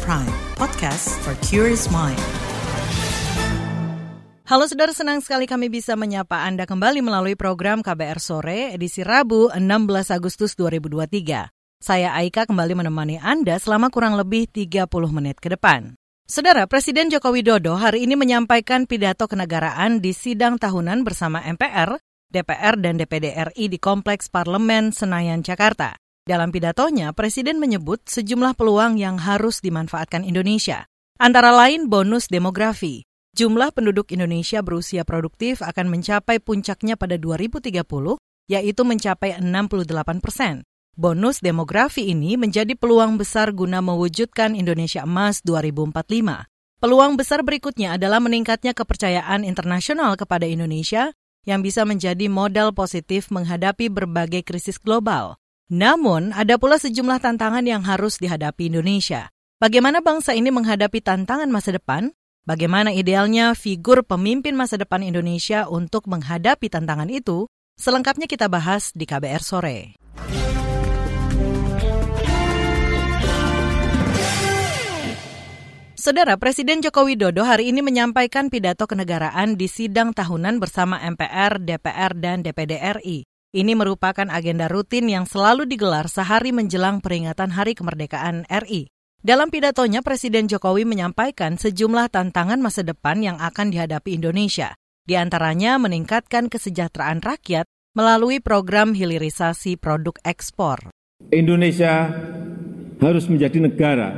Prime, podcast for curious mind. Halo saudara, senang sekali kami bisa menyapa Anda kembali melalui program KBR Sore edisi Rabu 16 Agustus 2023. Saya Aika kembali menemani Anda selama kurang lebih 30 menit ke depan. Saudara, Presiden Joko Widodo hari ini menyampaikan pidato kenegaraan di sidang tahunan bersama MPR, DPR, dan DPD RI di Kompleks Parlemen Senayan, Jakarta. Dalam pidatonya, Presiden menyebut sejumlah peluang yang harus dimanfaatkan Indonesia, antara lain bonus demografi. Jumlah penduduk Indonesia berusia produktif akan mencapai puncaknya pada 2030, yaitu mencapai 68 persen. Bonus demografi ini menjadi peluang besar guna mewujudkan Indonesia Emas 2045. Peluang besar berikutnya adalah meningkatnya kepercayaan internasional kepada Indonesia yang bisa menjadi modal positif menghadapi berbagai krisis global. Namun, ada pula sejumlah tantangan yang harus dihadapi Indonesia. Bagaimana bangsa ini menghadapi tantangan masa depan? Bagaimana idealnya figur pemimpin masa depan Indonesia untuk menghadapi tantangan itu? Selengkapnya kita bahas di KBR sore. Saudara Presiden Joko Widodo hari ini menyampaikan pidato kenegaraan di sidang tahunan bersama MPR, DPR, dan DPD RI. Ini merupakan agenda rutin yang selalu digelar sehari menjelang peringatan Hari Kemerdekaan RI. Dalam pidatonya, Presiden Jokowi menyampaikan sejumlah tantangan masa depan yang akan dihadapi Indonesia, di antaranya meningkatkan kesejahteraan rakyat melalui program hilirisasi produk ekspor. Indonesia harus menjadi negara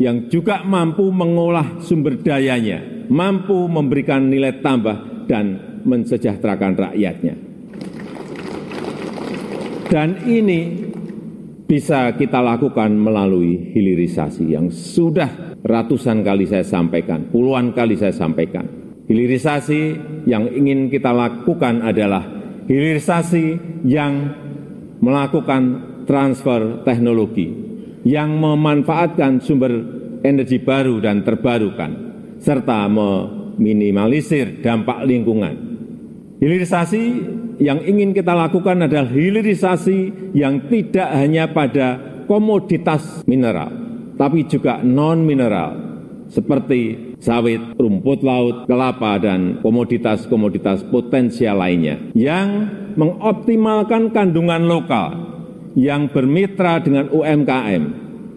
yang juga mampu mengolah sumber dayanya, mampu memberikan nilai tambah dan mensejahterakan rakyatnya. Dan ini bisa kita lakukan melalui hilirisasi yang sudah ratusan kali saya sampaikan, puluhan kali saya sampaikan. Hilirisasi yang ingin kita lakukan adalah hilirisasi yang melakukan transfer teknologi, yang memanfaatkan sumber energi baru dan terbarukan, serta meminimalisir dampak lingkungan. Hilirisasi yang ingin kita lakukan adalah hilirisasi yang tidak hanya pada komoditas mineral, tapi juga non-mineral, seperti sawit, rumput laut, kelapa, dan komoditas-komoditas potensial lainnya, yang mengoptimalkan kandungan lokal, yang bermitra dengan UMKM,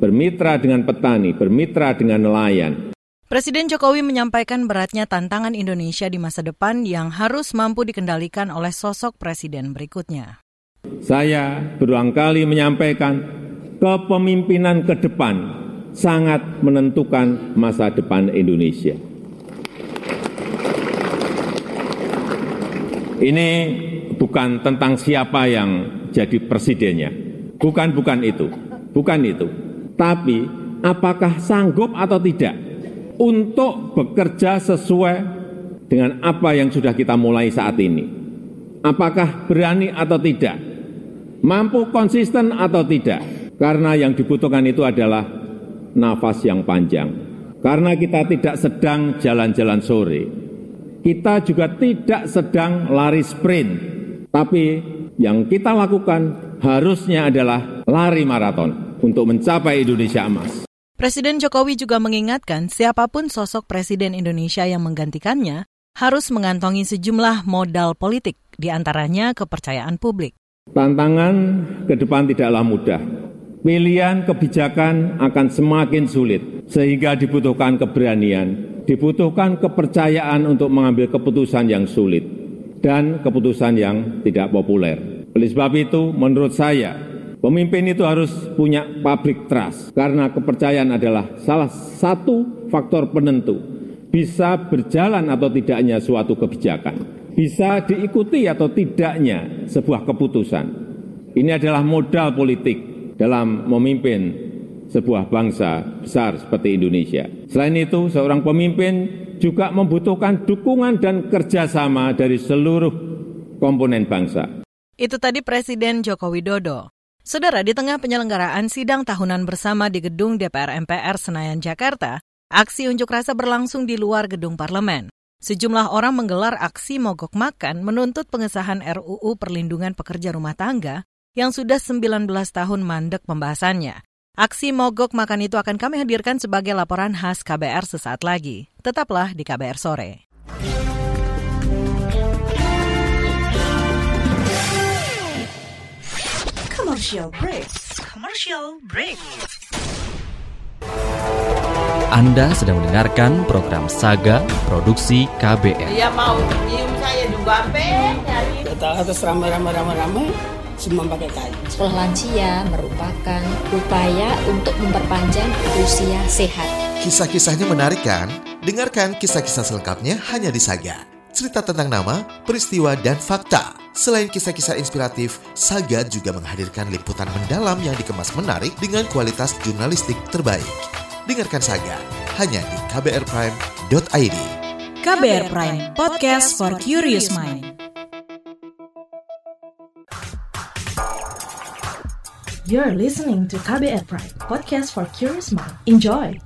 bermitra dengan petani, bermitra dengan nelayan, Presiden Jokowi menyampaikan beratnya tantangan Indonesia di masa depan yang harus mampu dikendalikan oleh sosok presiden berikutnya. Saya berulang kali menyampaikan kepemimpinan ke depan sangat menentukan masa depan Indonesia. Ini bukan tentang siapa yang jadi presidennya. Bukan bukan itu. Bukan itu. Tapi apakah sanggup atau tidak untuk bekerja sesuai dengan apa yang sudah kita mulai saat ini. Apakah berani atau tidak? Mampu konsisten atau tidak? Karena yang dibutuhkan itu adalah nafas yang panjang. Karena kita tidak sedang jalan-jalan sore. Kita juga tidak sedang lari sprint. Tapi yang kita lakukan harusnya adalah lari maraton untuk mencapai Indonesia emas. Presiden Jokowi juga mengingatkan siapa pun sosok Presiden Indonesia yang menggantikannya harus mengantongi sejumlah modal politik, di antaranya kepercayaan publik. Tantangan ke depan tidaklah mudah. Pilihan kebijakan akan semakin sulit, sehingga dibutuhkan keberanian, dibutuhkan kepercayaan untuk mengambil keputusan yang sulit, dan keputusan yang tidak populer. Oleh sebab itu, menurut saya, Pemimpin itu harus punya public trust karena kepercayaan adalah salah satu faktor penentu bisa berjalan atau tidaknya suatu kebijakan, bisa diikuti atau tidaknya sebuah keputusan. Ini adalah modal politik dalam memimpin sebuah bangsa besar seperti Indonesia. Selain itu, seorang pemimpin juga membutuhkan dukungan dan kerjasama dari seluruh komponen bangsa. Itu tadi Presiden Joko Widodo. Saudara, di tengah penyelenggaraan sidang tahunan bersama di gedung DPR MPR Senayan, Jakarta, aksi unjuk rasa berlangsung di luar gedung parlemen. Sejumlah orang menggelar aksi mogok makan menuntut pengesahan RUU Perlindungan Pekerja Rumah Tangga yang sudah 19 tahun mandek pembahasannya. Aksi mogok makan itu akan kami hadirkan sebagai laporan khas KBR sesaat lagi. Tetaplah di KBR sore. Commercial break. Commercial break. Anda sedang mendengarkan program Saga Produksi KBR. Dia mau nyium saya juga, pe, nyari. Atas ramai-ramai ramai-ramai semua pakai kain. Sekolah lansia merupakan upaya untuk memperpanjang usia sehat. Kisah-kisahnya menarik kan? Dengarkan kisah-kisah selengkapnya hanya di Saga. Cerita tentang nama, peristiwa, dan fakta. Selain kisah-kisah inspiratif, Saga juga menghadirkan liputan mendalam yang dikemas menarik dengan kualitas jurnalistik terbaik. Dengarkan Saga hanya di kbrprime.id. KBR Prime, podcast for curious mind. You're listening to KBR Prime, podcast for curious mind. Enjoy!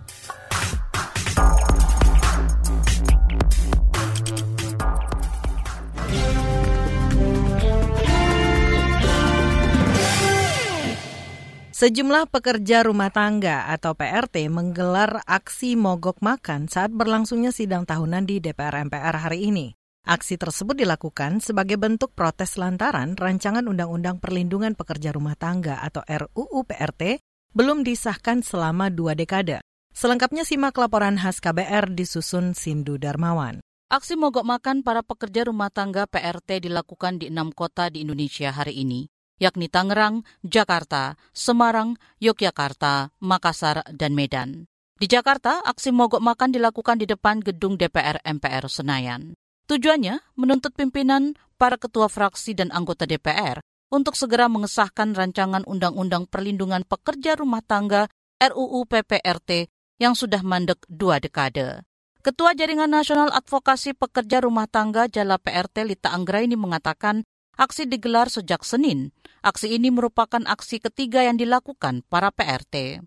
Sejumlah pekerja rumah tangga atau PRT menggelar aksi mogok makan saat berlangsungnya sidang tahunan di DPR MPR hari ini. Aksi tersebut dilakukan sebagai bentuk protes lantaran rancangan Undang-Undang Perlindungan Pekerja Rumah Tangga atau RUU PRT belum disahkan selama dua dekade. Selengkapnya simak laporan khas KBR disusun Sindu Darmawan. Aksi mogok makan para pekerja rumah tangga PRT dilakukan di enam kota di Indonesia hari ini yakni Tangerang, Jakarta, Semarang, Yogyakarta, Makassar, dan Medan. Di Jakarta, aksi mogok makan dilakukan di depan gedung DPR MPR Senayan. Tujuannya menuntut pimpinan, para ketua fraksi dan anggota DPR untuk segera mengesahkan rancangan Undang-Undang Perlindungan Pekerja Rumah Tangga RUU PPRT yang sudah mandek dua dekade. Ketua Jaringan Nasional Advokasi Pekerja Rumah Tangga Jala PRT Lita Anggraini mengatakan Aksi digelar sejak Senin. Aksi ini merupakan aksi ketiga yang dilakukan para PRT.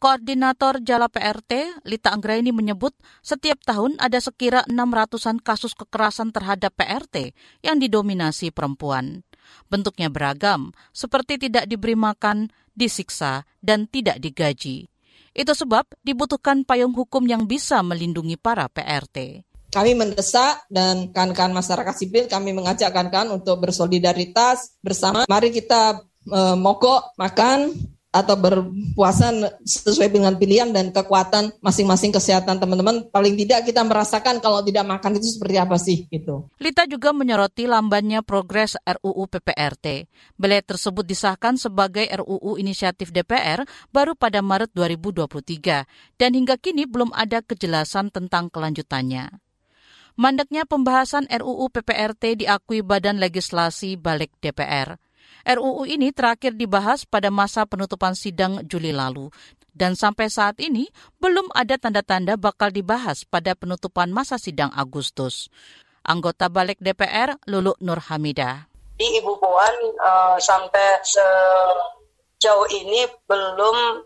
Koordinator Jala PRT, Lita Anggraini menyebut setiap tahun ada sekira 600-an kasus kekerasan terhadap PRT yang didominasi perempuan. Bentuknya beragam, seperti tidak diberi makan, disiksa, dan tidak digaji. Itu sebab dibutuhkan payung hukum yang bisa melindungi para PRT. Kami mendesak dan kawan-kawan masyarakat sipil kami mengajak kawan-kawan untuk bersolidaritas bersama. Mari kita e, mogok makan atau berpuasa sesuai dengan pilihan dan kekuatan masing-masing kesehatan teman-teman. Paling tidak kita merasakan kalau tidak makan itu seperti apa sih gitu. Lita juga menyoroti lambannya progres RUU PPRT. Belet tersebut disahkan sebagai RUU inisiatif DPR baru pada Maret 2023 dan hingga kini belum ada kejelasan tentang kelanjutannya. Mandeknya pembahasan RUU PPRT diakui Badan Legislasi Balik DPR. RUU ini terakhir dibahas pada masa penutupan sidang Juli lalu dan sampai saat ini belum ada tanda-tanda bakal dibahas pada penutupan masa sidang Agustus. Anggota Balik DPR Lulu Nur Hamidah. Di Ibu Puan uh, sampai sejauh ini belum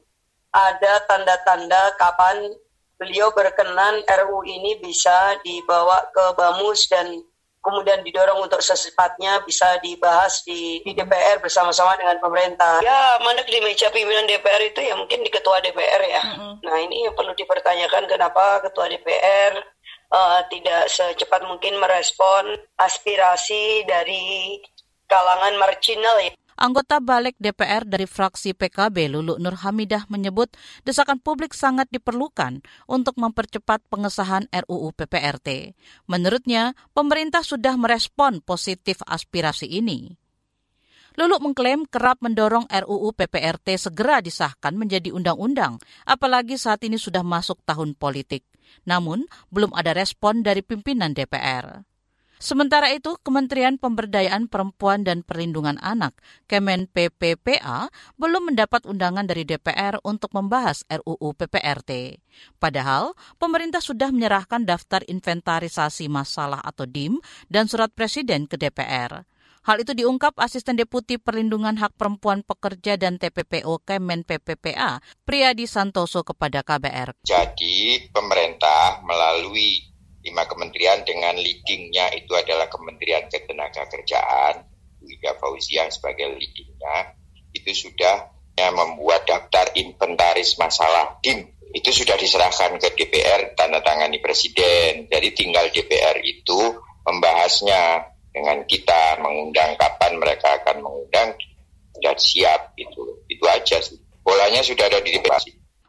ada tanda-tanda kapan beliau berkenan RU ini bisa dibawa ke Bamus dan kemudian didorong untuk secepatnya bisa dibahas di, di DPR bersama-sama dengan pemerintah. Ya, mana di meja pimpinan DPR itu ya mungkin di ketua DPR ya. Mm-hmm. Nah ini yang perlu dipertanyakan kenapa ketua DPR uh, tidak secepat mungkin merespon aspirasi dari kalangan marginal ya. Anggota Balik DPR dari fraksi PKB Lulu Nur Hamidah menyebut desakan publik sangat diperlukan untuk mempercepat pengesahan RUU PPRT. Menurutnya, pemerintah sudah merespon positif aspirasi ini. Lulu mengklaim kerap mendorong RUU PPRT segera disahkan menjadi undang-undang, apalagi saat ini sudah masuk tahun politik. Namun, belum ada respon dari pimpinan DPR. Sementara itu, Kementerian Pemberdayaan Perempuan dan Perlindungan Anak, Kemen PPPA, belum mendapat undangan dari DPR untuk membahas RUU PPRT. Padahal, pemerintah sudah menyerahkan daftar inventarisasi masalah atau DIM dan surat presiden ke DPR. Hal itu diungkap Asisten Deputi Perlindungan Hak Perempuan Pekerja dan TPPO Kemen PPPA, Priyadi Santoso kepada KBR. Jadi pemerintah melalui lima kementerian dengan leadingnya itu adalah Kementerian Ketenaga Kerjaan, Bu Ida Fauzia sebagai leadingnya, itu sudah membuat daftar inventaris masalah DIM itu sudah diserahkan ke DPR tanda tangani presiden. Jadi tinggal DPR itu membahasnya dengan kita mengundang kapan mereka akan mengundang dan siap itu itu aja sih bolanya sudah ada di DPR.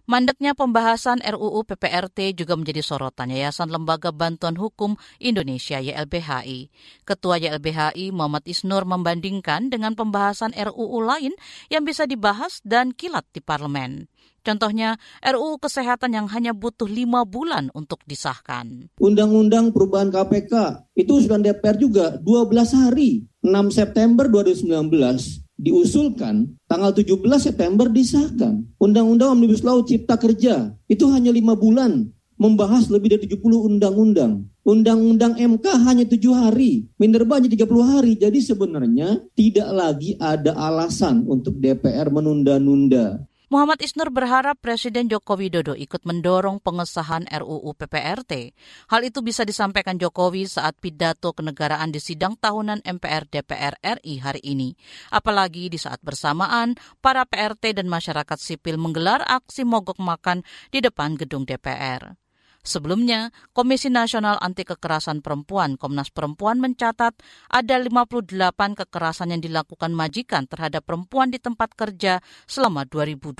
Mandeknya pembahasan RUU PPRT juga menjadi sorotan Yayasan Lembaga Bantuan Hukum Indonesia YLBHI. Ketua YLBHI Muhammad Isnur membandingkan dengan pembahasan RUU lain yang bisa dibahas dan kilat di parlemen. Contohnya RUU Kesehatan yang hanya butuh lima bulan untuk disahkan. Undang-Undang Perubahan KPK itu sudah DPR juga 12 hari, 6 September 2019 diusulkan, tanggal 17 September disahkan. Undang-Undang Omnibus Law Cipta Kerja itu hanya lima bulan membahas lebih dari 70 undang-undang. Undang-undang MK hanya tujuh hari, Minerba hanya 30 hari. Jadi sebenarnya tidak lagi ada alasan untuk DPR menunda-nunda. Muhammad Isnur berharap Presiden Joko Widodo ikut mendorong pengesahan RUU PPRT. Hal itu bisa disampaikan Jokowi saat pidato kenegaraan di sidang tahunan MPR DPR RI hari ini. Apalagi di saat bersamaan, para PRT dan masyarakat sipil menggelar aksi mogok makan di depan gedung DPR. Sebelumnya, Komisi Nasional Anti Kekerasan Perempuan Komnas Perempuan mencatat ada 58 kekerasan yang dilakukan majikan terhadap perempuan di tempat kerja selama 2022.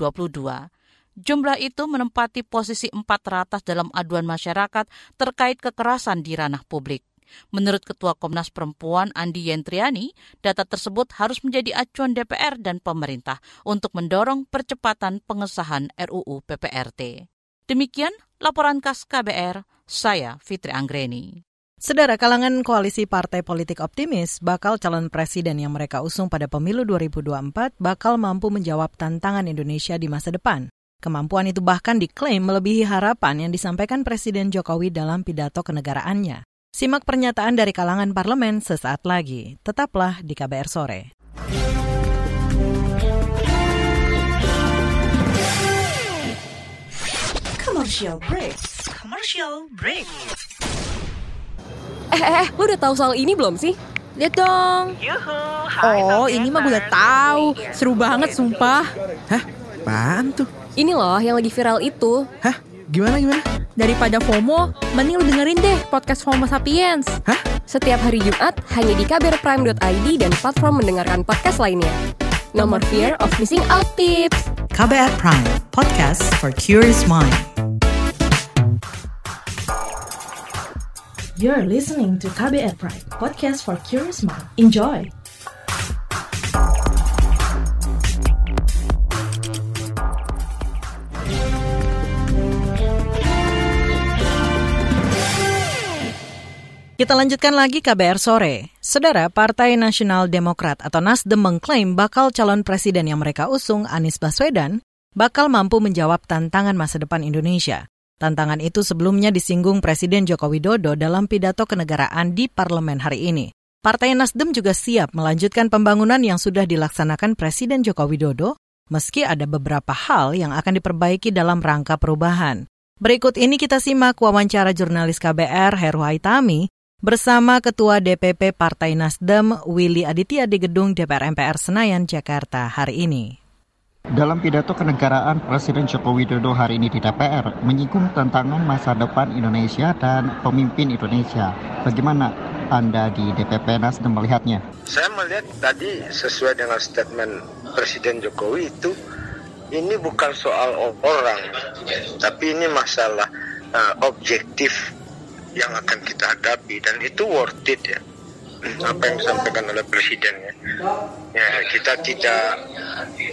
Jumlah itu menempati posisi empat teratas dalam aduan masyarakat terkait kekerasan di ranah publik. Menurut Ketua Komnas Perempuan Andi Yentriani, data tersebut harus menjadi acuan DPR dan pemerintah untuk mendorong percepatan pengesahan RUU PPRT. Demikian laporan khas KBR, saya Fitri Anggreni. Sedara kalangan koalisi partai politik optimis bakal calon presiden yang mereka usung pada pemilu 2024 bakal mampu menjawab tantangan Indonesia di masa depan. Kemampuan itu bahkan diklaim melebihi harapan yang disampaikan Presiden Jokowi dalam pidato kenegaraannya. Simak pernyataan dari kalangan parlemen sesaat lagi. Tetaplah di KBR sore. Commercial break. Commercial break. Eh, eh, eh, lu udah tahu soal ini belum sih? Lihat dong. oh, ini mah gue udah tahu. Seru banget, sumpah. Hah? Apaan tuh? Ini loh yang lagi viral itu. Hah? Gimana gimana? Daripada FOMO, mending lu dengerin deh podcast FOMO Sapiens. Hah? Setiap hari Jumat hanya di kbrprime.id dan platform mendengarkan podcast lainnya. No more fear of missing out tips. KBR Prime, podcast for curious mind. You're listening to KBR Pride, podcast for curious mind. Enjoy! Kita lanjutkan lagi KBR sore. Saudara, Partai Nasional Demokrat atau Nasdem mengklaim bakal calon presiden yang mereka usung, Anies Baswedan, bakal mampu menjawab tantangan masa depan Indonesia. Tantangan itu sebelumnya disinggung Presiden Joko Widodo dalam pidato kenegaraan di parlemen hari ini. Partai Nasdem juga siap melanjutkan pembangunan yang sudah dilaksanakan Presiden Joko Widodo, meski ada beberapa hal yang akan diperbaiki dalam rangka perubahan. Berikut ini kita simak wawancara jurnalis KBR Heru Haitami bersama Ketua DPP Partai Nasdem Willy Aditya di Gedung DPR MPR Senayan, Jakarta hari ini. Dalam pidato kenegaraan Presiden Joko Widodo hari ini di DPR menyinggung tantangan masa depan Indonesia dan pemimpin Indonesia. Bagaimana Anda di DPP Nasdem melihatnya? Saya melihat tadi sesuai dengan statement Presiden Jokowi itu ini bukan soal orang, tapi ini masalah uh, objektif yang akan kita hadapi dan itu worth it ya apa yang disampaikan oleh presiden ya. ya kita tidak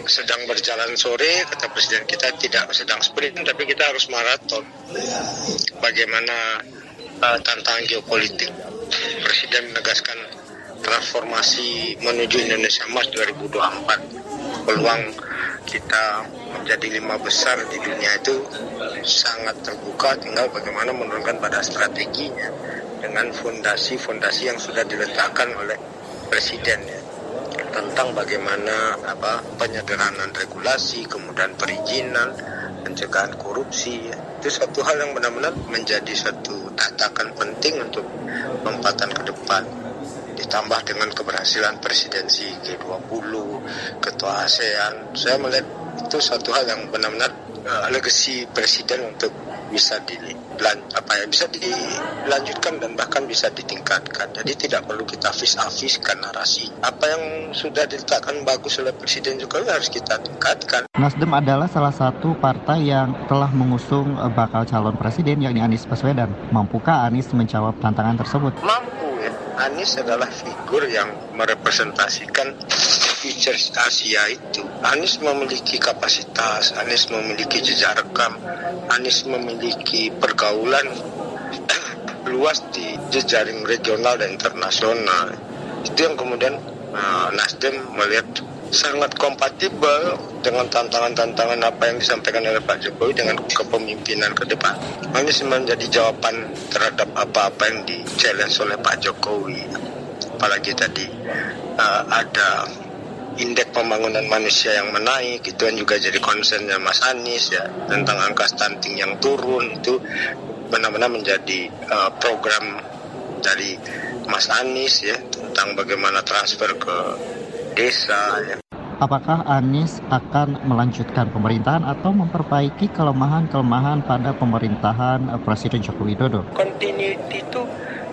sedang berjalan sore kata presiden kita tidak sedang sprint tapi kita harus maraton. Bagaimana uh, tantangan geopolitik. Presiden menegaskan transformasi menuju Indonesia Emas 2024 peluang kita menjadi lima besar di dunia itu sangat terbuka tinggal bagaimana menurunkan pada strateginya dengan fondasi-fondasi yang sudah diletakkan oleh presiden ya. Tentang bagaimana apa penyederhanaan regulasi kemudian perizinan pencegahan korupsi ya. itu satu hal yang benar-benar menjadi satu tatakan penting untuk lompatan ke depan. Di ditambah dengan keberhasilan presidensi G20, ketua ASEAN, saya melihat itu satu hal yang benar-benar uh, legasi presiden untuk bisa di apa ya bisa dilanjutkan dan bahkan bisa ditingkatkan. Jadi tidak perlu kita vis-a-viskan narasi. Apa yang sudah diletakkan bagus oleh Presiden Jokowi harus kita tingkatkan. Nasdem adalah salah satu partai yang telah mengusung eh, bakal calon presiden yakni Anies Baswedan. Mampukah Anies menjawab tantangan tersebut? Mampu ya. Anies adalah figur yang merepresentasikan Futures Asia itu Anies memiliki kapasitas, Anies memiliki jejak rekam, Anies memiliki pergaulan luas di jejaring regional dan internasional. Itu yang kemudian uh, Nasdem melihat sangat kompatibel dengan tantangan-tantangan apa yang disampaikan oleh Pak Jokowi dengan kepemimpinan ke depan. Anies menjadi jawaban terhadap apa-apa yang di-challenge oleh Pak Jokowi. Apalagi tadi uh, ada indeks pembangunan manusia yang menaik itu kan juga jadi concernnya Mas Anies ya tentang angka stunting yang turun itu benar-benar menjadi uh, program dari Mas Anies ya tentang bagaimana transfer ke desa ya. Apakah Anies akan melanjutkan pemerintahan atau memperbaiki kelemahan-kelemahan pada pemerintahan eh, Presiden Joko Widodo? Continuity itu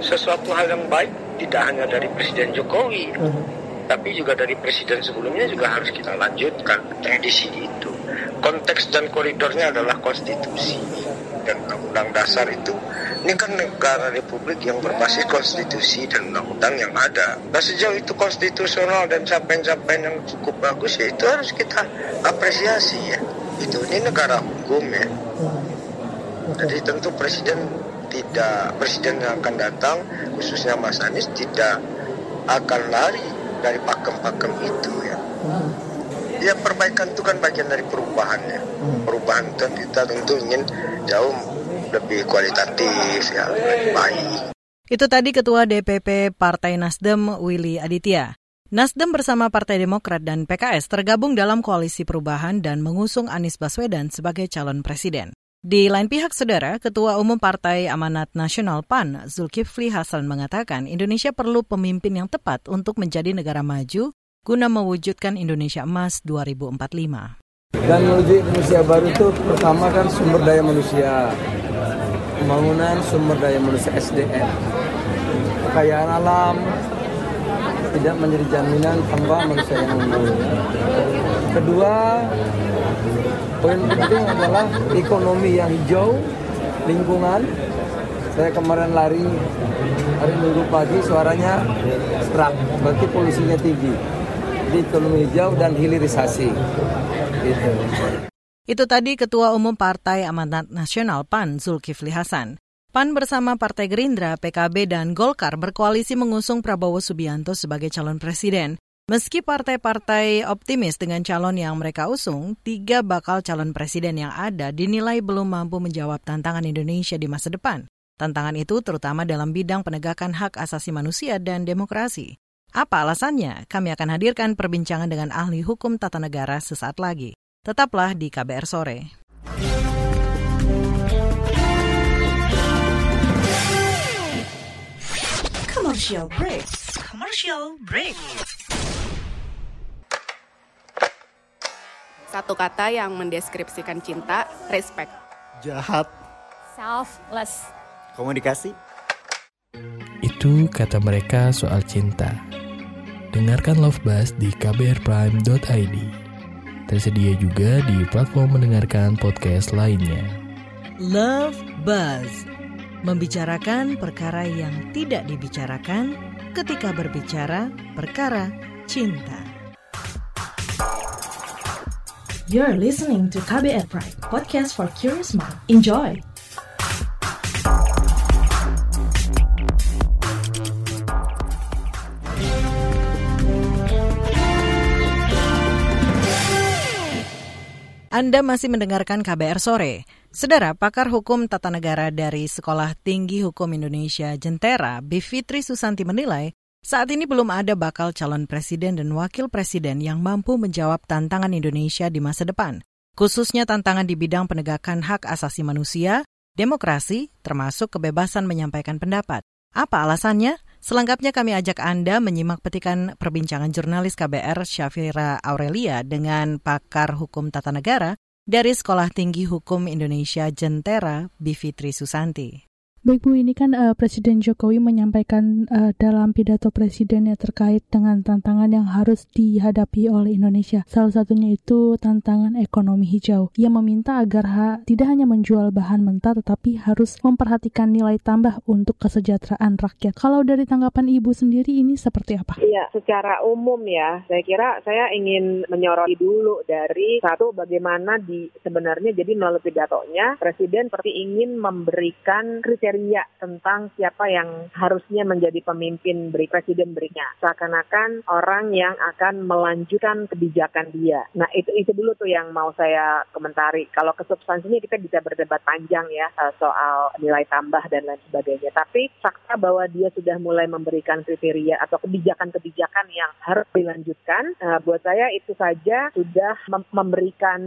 sesuatu hal yang baik tidak hanya dari Presiden Jokowi. Uh -huh tapi juga dari presiden sebelumnya juga harus kita lanjutkan tradisi itu. Konteks dan koridornya adalah konstitusi dan undang-undang dasar itu. Ini kan negara republik yang berbasis konstitusi dan undang-undang yang ada. Nah sejauh itu konstitusional dan capaian-capaian yang cukup bagus ya itu harus kita apresiasi ya. Itu ini negara hukum ya. Jadi tentu presiden tidak presiden yang akan datang khususnya Mas Anies tidak akan lari dari pakem-pakem itu ya. Hmm. Ya perbaikan itu kan bagian dari perubahan ya. Hmm. Perubahan itu kita tentu ingin jauh lebih kualitatif ya, lebih baik. Itu tadi Ketua DPP Partai Nasdem Willy Aditya. Nasdem bersama Partai Demokrat dan PKS tergabung dalam koalisi perubahan dan mengusung Anies Baswedan sebagai calon presiden. Di lain pihak, saudara, Ketua Umum Partai Amanat Nasional PAN, Zulkifli Hasan mengatakan Indonesia perlu pemimpin yang tepat untuk menjadi negara maju guna mewujudkan Indonesia Emas 2045. Dan menuju Indonesia baru itu pertama kan sumber daya manusia, pembangunan sumber daya manusia SDM, kekayaan alam, tidak menjadi jaminan tanpa manusia yang unggul. Kedua, Poin penting adalah ekonomi yang hijau, lingkungan. Saya kemarin lari hari minggu pagi suaranya serak, berarti polusinya tinggi. Jadi ekonomi hijau dan hilirisasi. Gitu. Itu tadi Ketua Umum Partai Amanat Nasional PAN Zulkifli Hasan. PAN bersama Partai Gerindra, PKB, dan Golkar berkoalisi mengusung Prabowo Subianto sebagai calon presiden. Meski partai-partai optimis dengan calon yang mereka usung, tiga bakal calon presiden yang ada dinilai belum mampu menjawab tantangan Indonesia di masa depan. Tantangan itu terutama dalam bidang penegakan hak asasi manusia dan demokrasi. Apa alasannya? Kami akan hadirkan perbincangan dengan ahli hukum tata negara sesaat lagi. Tetaplah di KBR Sore. Commercial break. Commercial break. Satu kata yang mendeskripsikan cinta, respect. Jahat. Selfless. Komunikasi. Itu kata mereka soal cinta. Dengarkan Love Buzz di kbrprime.id. Tersedia juga di platform mendengarkan podcast lainnya. Love Buzz. Membicarakan perkara yang tidak dibicarakan ketika berbicara perkara cinta. You're listening to KBR Pride, podcast for curious mind. Enjoy! Anda masih mendengarkan KBR Sore. Saudara, pakar hukum tata negara dari Sekolah Tinggi Hukum Indonesia Jentera, Bivitri Susanti menilai, saat ini belum ada bakal calon presiden dan wakil presiden yang mampu menjawab tantangan Indonesia di masa depan, khususnya tantangan di bidang penegakan hak asasi manusia, demokrasi, termasuk kebebasan menyampaikan pendapat. Apa alasannya? Selengkapnya kami ajak Anda menyimak petikan perbincangan jurnalis KBR Syafira Aurelia dengan pakar hukum tata negara dari Sekolah Tinggi Hukum Indonesia Jentera, Bivitri Susanti. Baik Bu, ini kan uh, Presiden Jokowi menyampaikan uh, dalam pidato presidennya terkait dengan tantangan yang harus dihadapi oleh Indonesia. Salah satunya itu tantangan ekonomi hijau. Ia meminta agar ha, tidak hanya menjual bahan mentah tetapi harus memperhatikan nilai tambah untuk kesejahteraan rakyat. Kalau dari tanggapan Ibu sendiri ini seperti apa? Iya, secara umum ya, saya kira saya ingin menyoroti dulu dari satu bagaimana di sebenarnya jadi melalui pidatonya Presiden seperti ingin memberikan kriteria kriteria tentang siapa yang harusnya menjadi pemimpin beri presiden berikutnya. Seakan-akan orang yang akan melanjutkan kebijakan dia. Nah itu itu dulu tuh yang mau saya komentari. Kalau ke substansinya kita bisa berdebat panjang ya eh, soal nilai tambah dan lain sebagainya. Tapi fakta bahwa dia sudah mulai memberikan kriteria atau kebijakan-kebijakan yang harus dilanjutkan, uh, buat saya itu saja sudah mem memberikan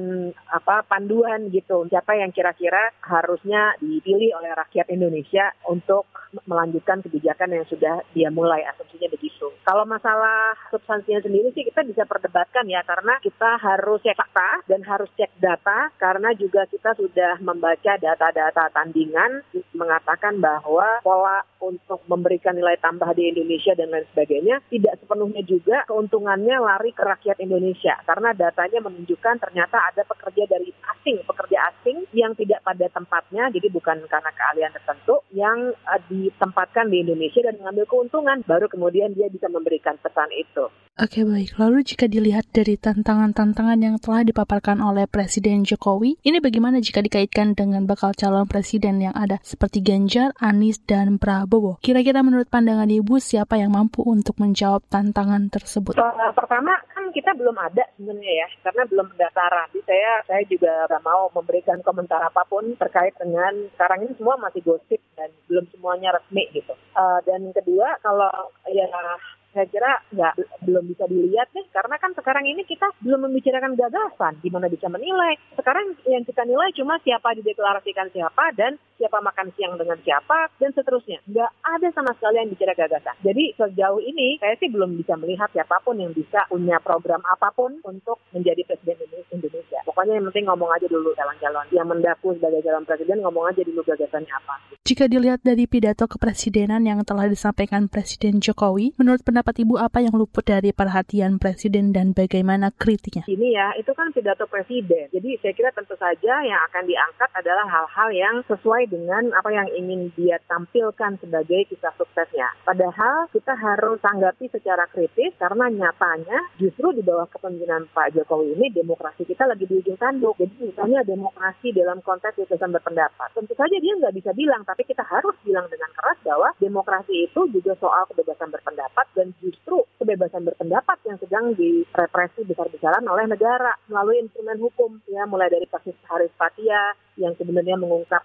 apa panduan gitu. Siapa yang kira-kira harusnya dipilih oleh rakyat Indonesia Indonesia untuk melanjutkan kebijakan yang sudah dia mulai asumsinya begitu. Kalau masalah substansinya sendiri sih kita bisa perdebatkan ya karena kita harus cek fakta dan harus cek data karena juga kita sudah membaca data-data tandingan mengatakan bahwa pola untuk memberikan nilai tambah di Indonesia dan lain sebagainya tidak sepenuhnya juga keuntungannya lari ke rakyat Indonesia karena datanya menunjukkan ternyata ada pekerja dari asing, pekerja asing yang tidak pada tempatnya jadi bukan karena keahlian tertentu tertentu yang uh, ditempatkan di Indonesia dan mengambil keuntungan, baru kemudian dia bisa memberikan pesan itu. Oke baik, lalu jika dilihat dari tantangan-tantangan yang telah dipaparkan oleh Presiden Jokowi, ini bagaimana jika dikaitkan dengan bakal calon presiden yang ada seperti Ganjar, Anies, dan Prabowo? Kira-kira menurut pandangan Ibu siapa yang mampu untuk menjawab tantangan tersebut? Pertama kan kita belum ada sebenarnya ya, karena belum pendaftaran. Jadi saya saya juga nggak mau memberikan komentar apa pun terkait dengan sekarang ini semua masih gosip dan belum semuanya resmi gitu. Uh, dan kedua kalau ya saya kira nggak belum bisa dilihat deh karena kan sekarang ini kita belum membicarakan gagasan gimana bisa menilai. Sekarang yang kita nilai cuma siapa dideklarasikan siapa dan siapa makan siang dengan siapa dan seterusnya. Nggak ada sama sekali yang bicara gagasan. Jadi sejauh ini saya sih belum bisa melihat siapa pun yang bisa punya program apa pun untuk menjadi presiden Indonesia pokoknya yang penting ngomong aja dulu calon-calon yang mendaku sebagai calon presiden ngomong aja dulu gagasannya apa jika dilihat dari pidato kepresidenan yang telah disampaikan Presiden Jokowi menurut pendapat Ibu apa yang luput dari perhatian Presiden dan bagaimana kritiknya? Ini ya, itu kan pidato Presiden. Jadi saya kira tentu saja yang akan diangkat adalah hal-hal yang sesuai dengan apa yang ingin dia tampilkan sebagai kisah suksesnya. Padahal kita harus tanggapi secara kritis karena nyatanya justru di bawah kepemimpinan Pak Jokowi ini demokrasi kita lagi di ujung tanduk. Jadi misalnya demokrasi dalam konteks kebebasan berpendapat. Tentu saja dia nggak bisa bilang, tapi kita harus bilang dengan keras bahwa demokrasi itu juga soal kebebasan berpendapat dan justru kebebasan berpendapat yang sedang direpresi besar-besaran oleh negara melalui instrumen hukum ya mulai dari kasus Haris Fatia yang sebenarnya mengungkap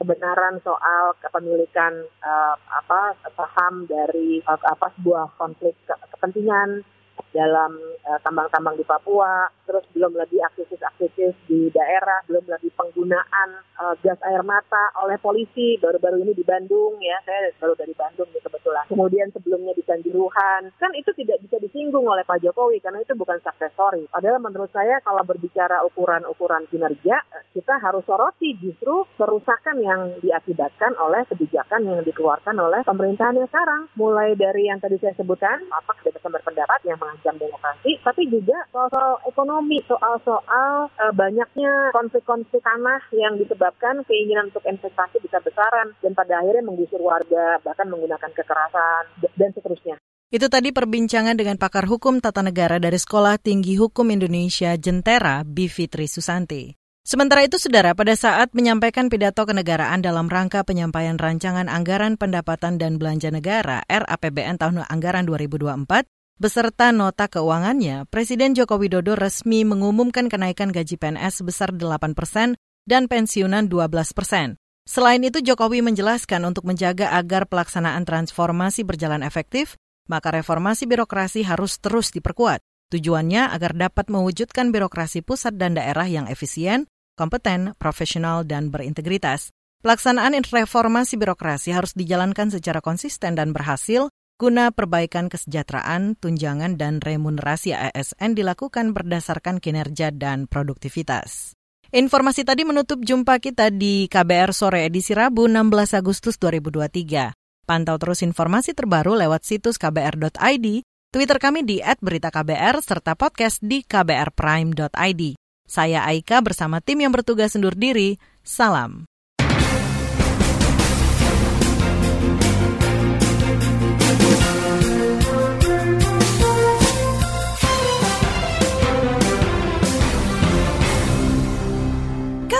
kebenaran soal kepemilikan uh, apa saham dari uh, apa sebuah konflik kepentingan dalam uh, tambang-tambang di Papua, terus belum lagi aktivis-aktivis di daerah, belum lagi penggunaan uh, gas air mata oleh polisi baru-baru ini di Bandung ya, saya baru dari Bandung nih kebetulan. Kemudian sebelumnya di Kanjuruhan, kan itu tidak bisa disinggung oleh Pak Jokowi karena itu bukan success story. Padahal menurut saya kalau berbicara ukuran-ukuran kinerja, kita harus soroti justru kerusakan yang diakibatkan oleh kebijakan yang dikeluarkan oleh pemerintahan yang sekarang. Mulai dari yang tadi saya sebutkan, apa kebebasan berpendapat yang mengancam demokrasi, tapi juga soal-soal ekonomi, soal-soal uh, banyaknya konflik-konflik tanah yang disebabkan keinginan untuk investasi besar-besaran dan pada akhirnya menggusur warga, bahkan menggunakan kekerasan dan seterusnya. Itu tadi perbincangan dengan pakar hukum tata negara dari Sekolah Tinggi Hukum Indonesia Jentera, Bivitri Susanti. Sementara itu, saudara, pada saat menyampaikan pidato kenegaraan dalam rangka penyampaian rancangan anggaran pendapatan dan belanja negara RAPBN tahun anggaran 2024, beserta nota keuangannya, Presiden Joko Widodo resmi mengumumkan kenaikan gaji PNS sebesar 8 persen dan pensiunan 12 persen. Selain itu, Jokowi menjelaskan untuk menjaga agar pelaksanaan transformasi berjalan efektif, maka reformasi birokrasi harus terus diperkuat. Tujuannya agar dapat mewujudkan birokrasi pusat dan daerah yang efisien, kompeten, profesional, dan berintegritas. Pelaksanaan reformasi birokrasi harus dijalankan secara konsisten dan berhasil guna perbaikan kesejahteraan, tunjangan, dan remunerasi ASN dilakukan berdasarkan kinerja dan produktivitas. Informasi tadi menutup jumpa kita di KBR Sore edisi Rabu 16 Agustus 2023. Pantau terus informasi terbaru lewat situs kbr.id, Twitter kami di @beritaKBR serta podcast di kbrprime.id. Saya Aika bersama tim yang bertugas undur diri. Salam.